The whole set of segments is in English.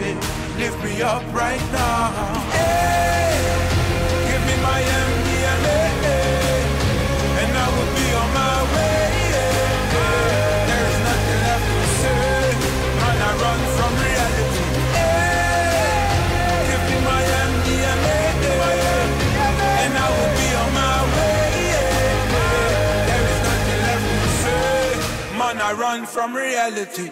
lift me up right now. Hey, give me my MDMA, and I will be on my way. There's nothing left to say, man. I run from reality. Hey, give me my MDMA, and I will be on my way. There is nothing left to say, man. I run from reality.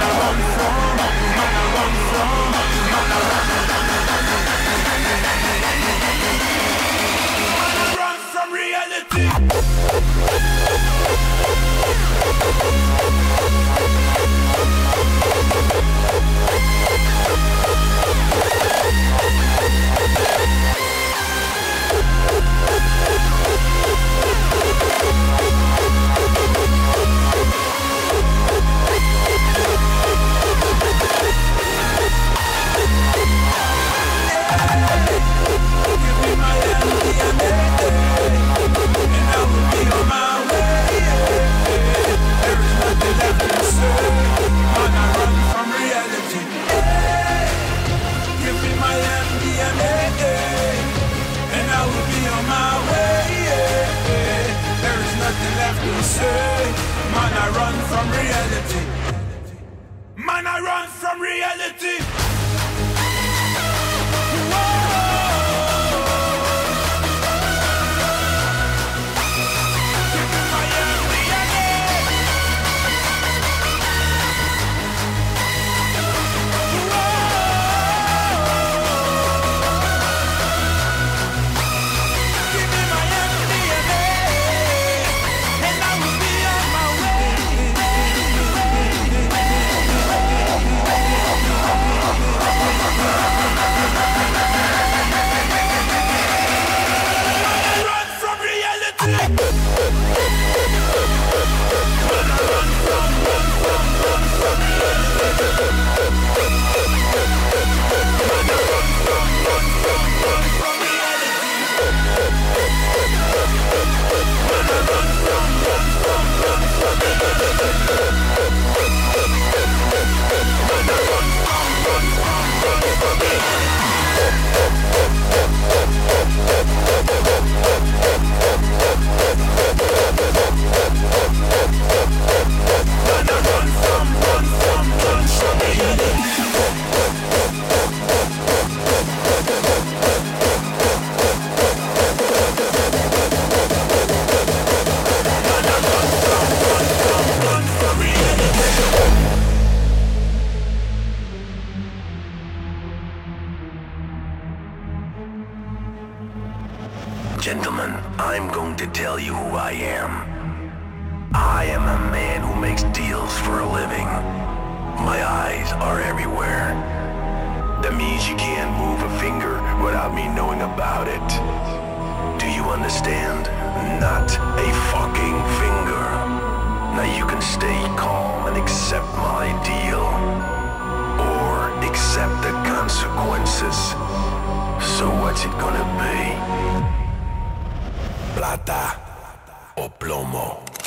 man I run from, man I run from, man I run from. plata o plomo.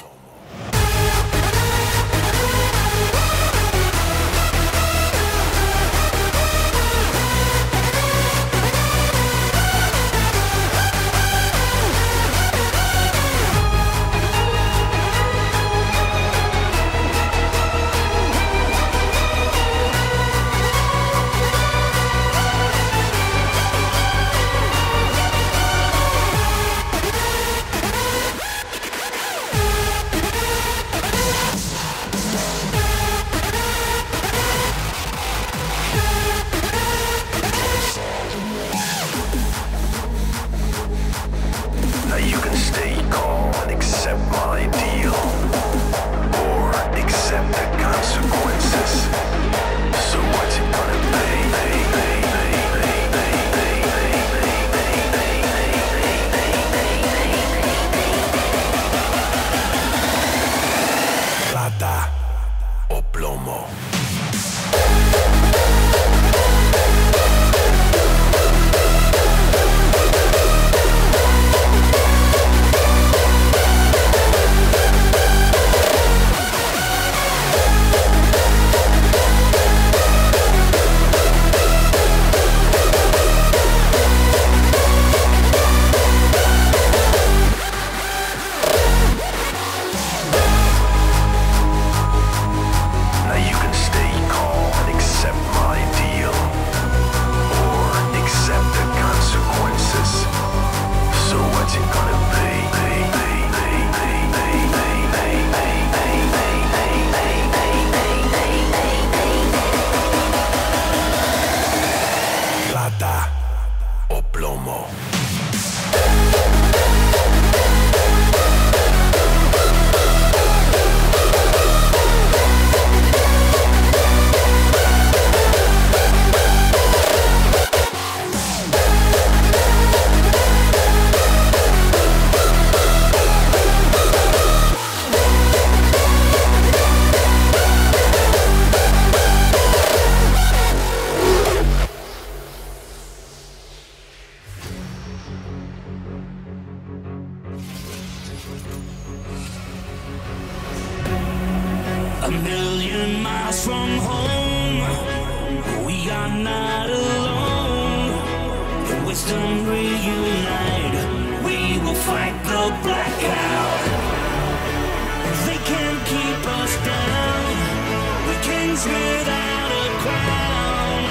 Without a crown.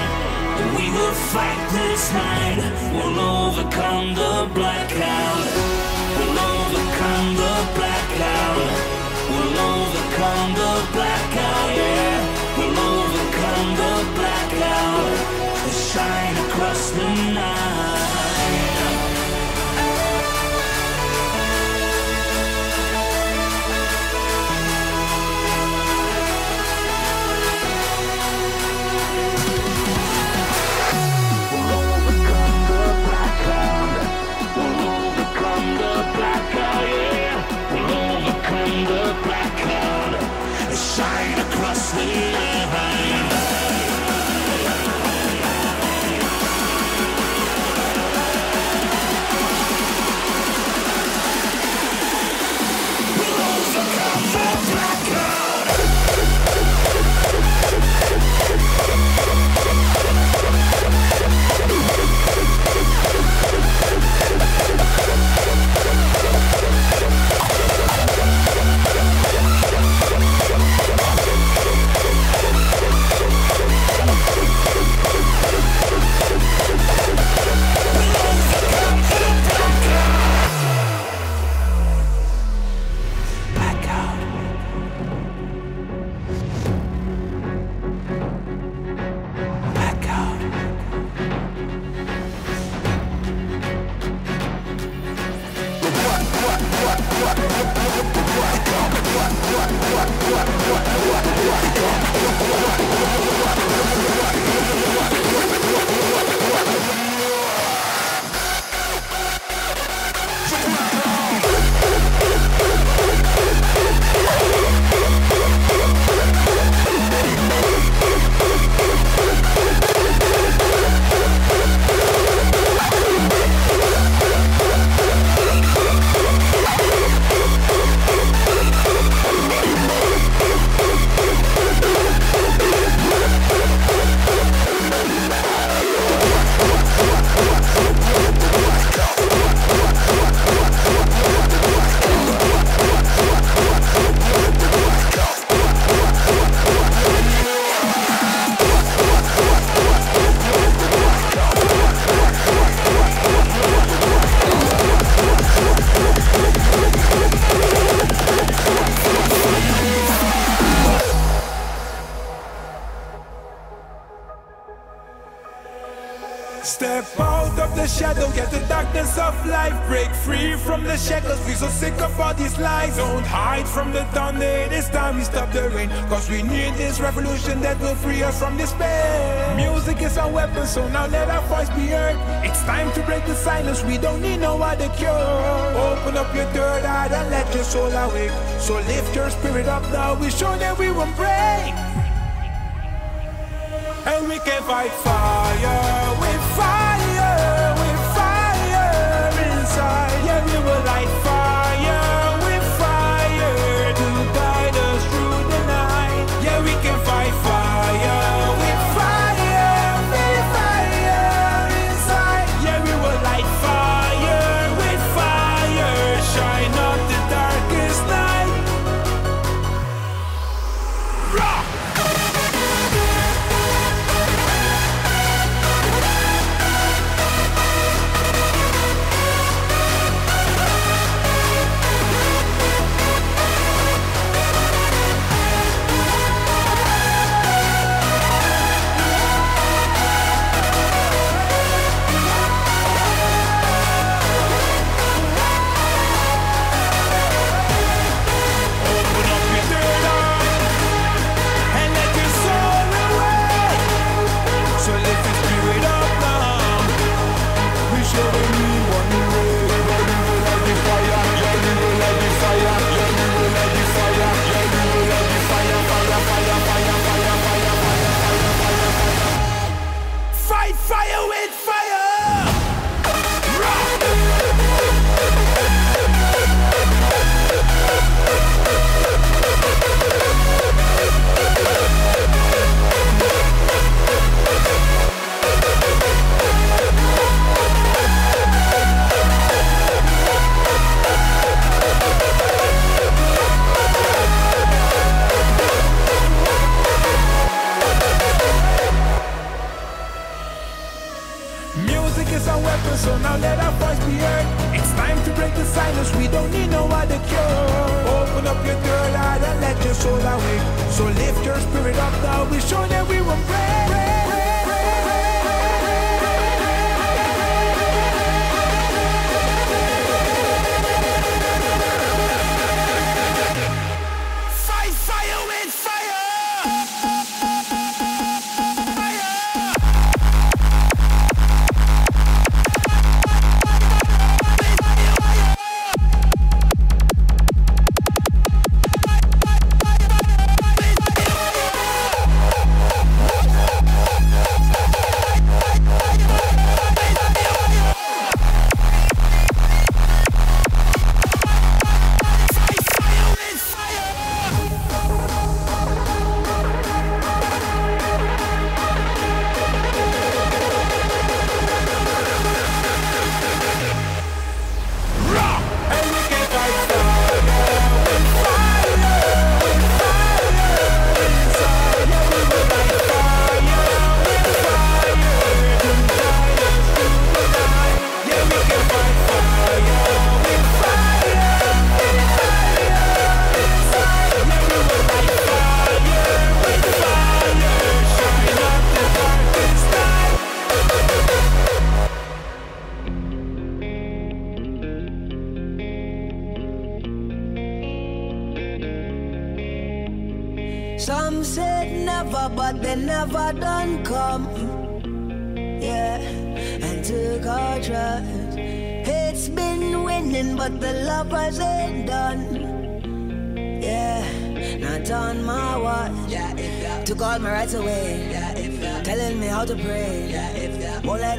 We will fight this night. We'll overcome the blackout. Step out of the shadow, get the darkness of life. Break free from the shackles, we so sick of all these lies. Don't hide from the thunder, it is time we stop the rain. Cause we need this revolution that will free us from despair. Music is our weapon, so now let our voice be heard. It's time to break the silence, we don't need no other cure. Open up your third eye and let your soul awake. So lift your spirit up now, we show that we won't break. And we can fight fire with fire, with fire inside. Yeah, we will light fire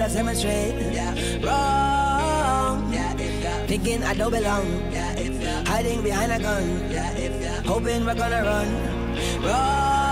I'm him straight. Yeah. Wrong. Yeah. Thinking I don't belong. Yeah, Hiding behind a gun. Yeah, Hoping we're gonna run. Wrong.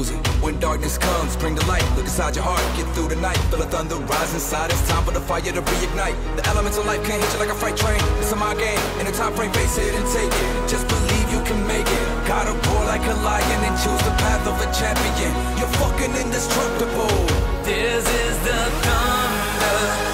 music. When darkness comes, bring the light. Look inside your heart, get through the night. Feel the thunder rise inside. It's time for the fire to reignite. The elements of life can't hit you like a freight train. It's a my game, in the time frame, face it and take it. Just believe you can make it. Gotta roar like a lion and choose the path of a champion. You're fucking indestructible. This is the thunder.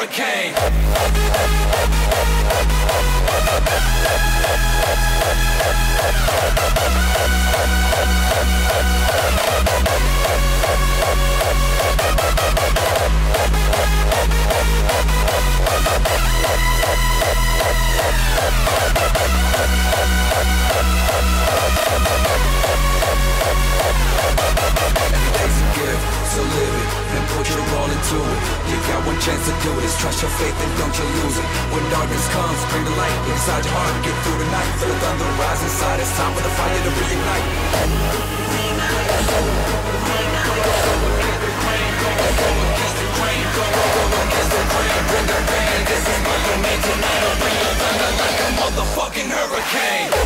hurricane. inside your heart. Get through the night, feel the thunder rise inside. It's time for the fire to reignite. Bring the rain, This is my domain tonight. I'll bring the thunder like a motherfucking hurricane.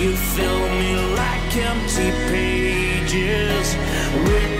You fill me like empty pages. Written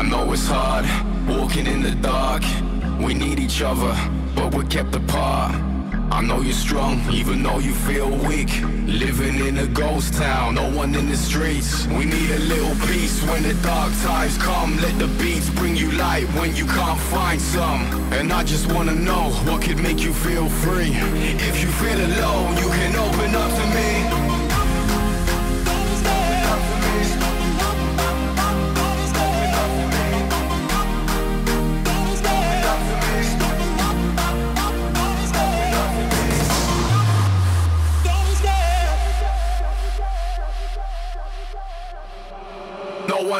I know it's hard, walking in the dark. We need each other, but we're kept apart. I know you're strong, even though you feel weak. Living in a ghost town, no one in the streets. We need a little peace when the dark times come. Let the beats bring you light when you can't find some. And I just wanna know what could make you feel free. If you feel alone, you can open up to me.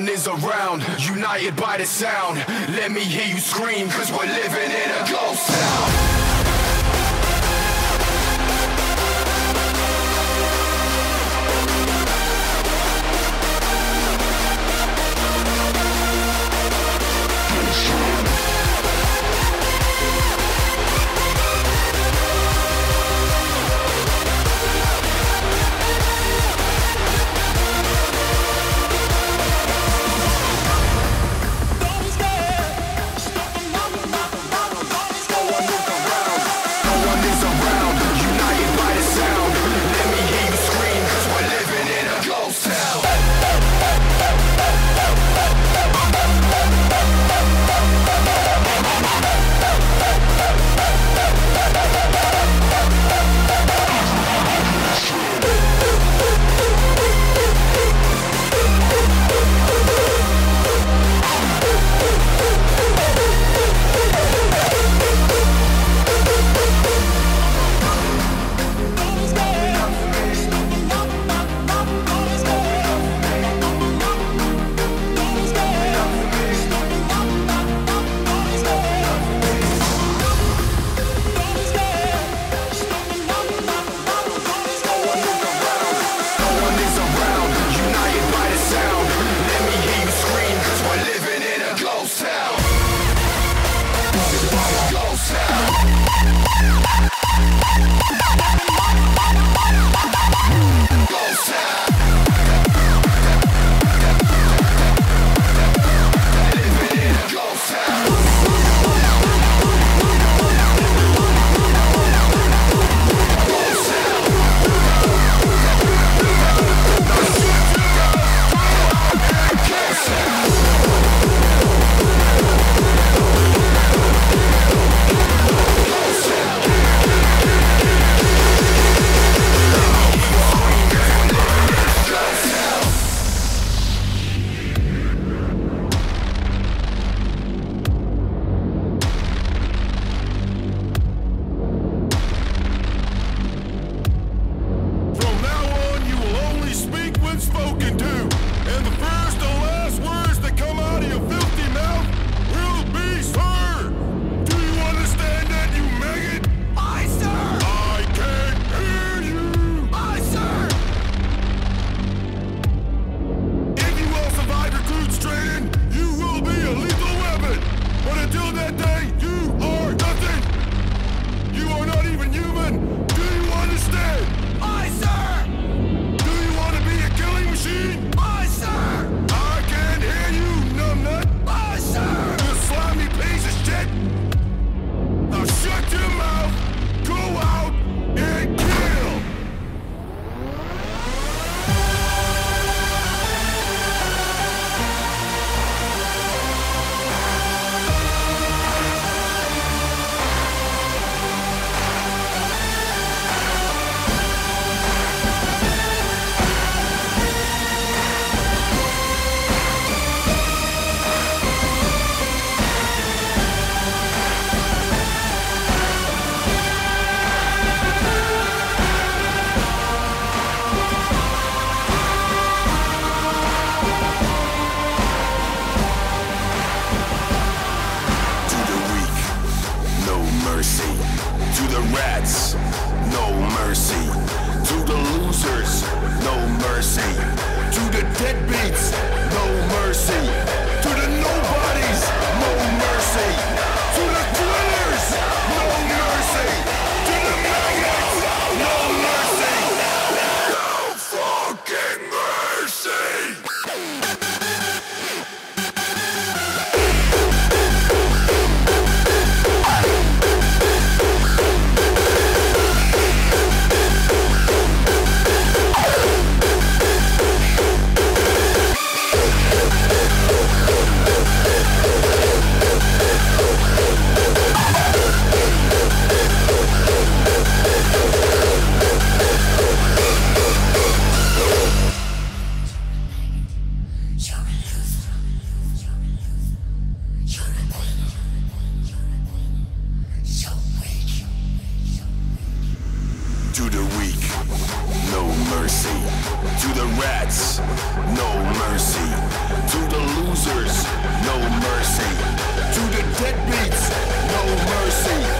Is around, united by the sound. Let me hear you scream, cause we're living in a ghost town. mercy. To the rats, no mercy. To the losers, no mercy. To the deadbeats, no mercy.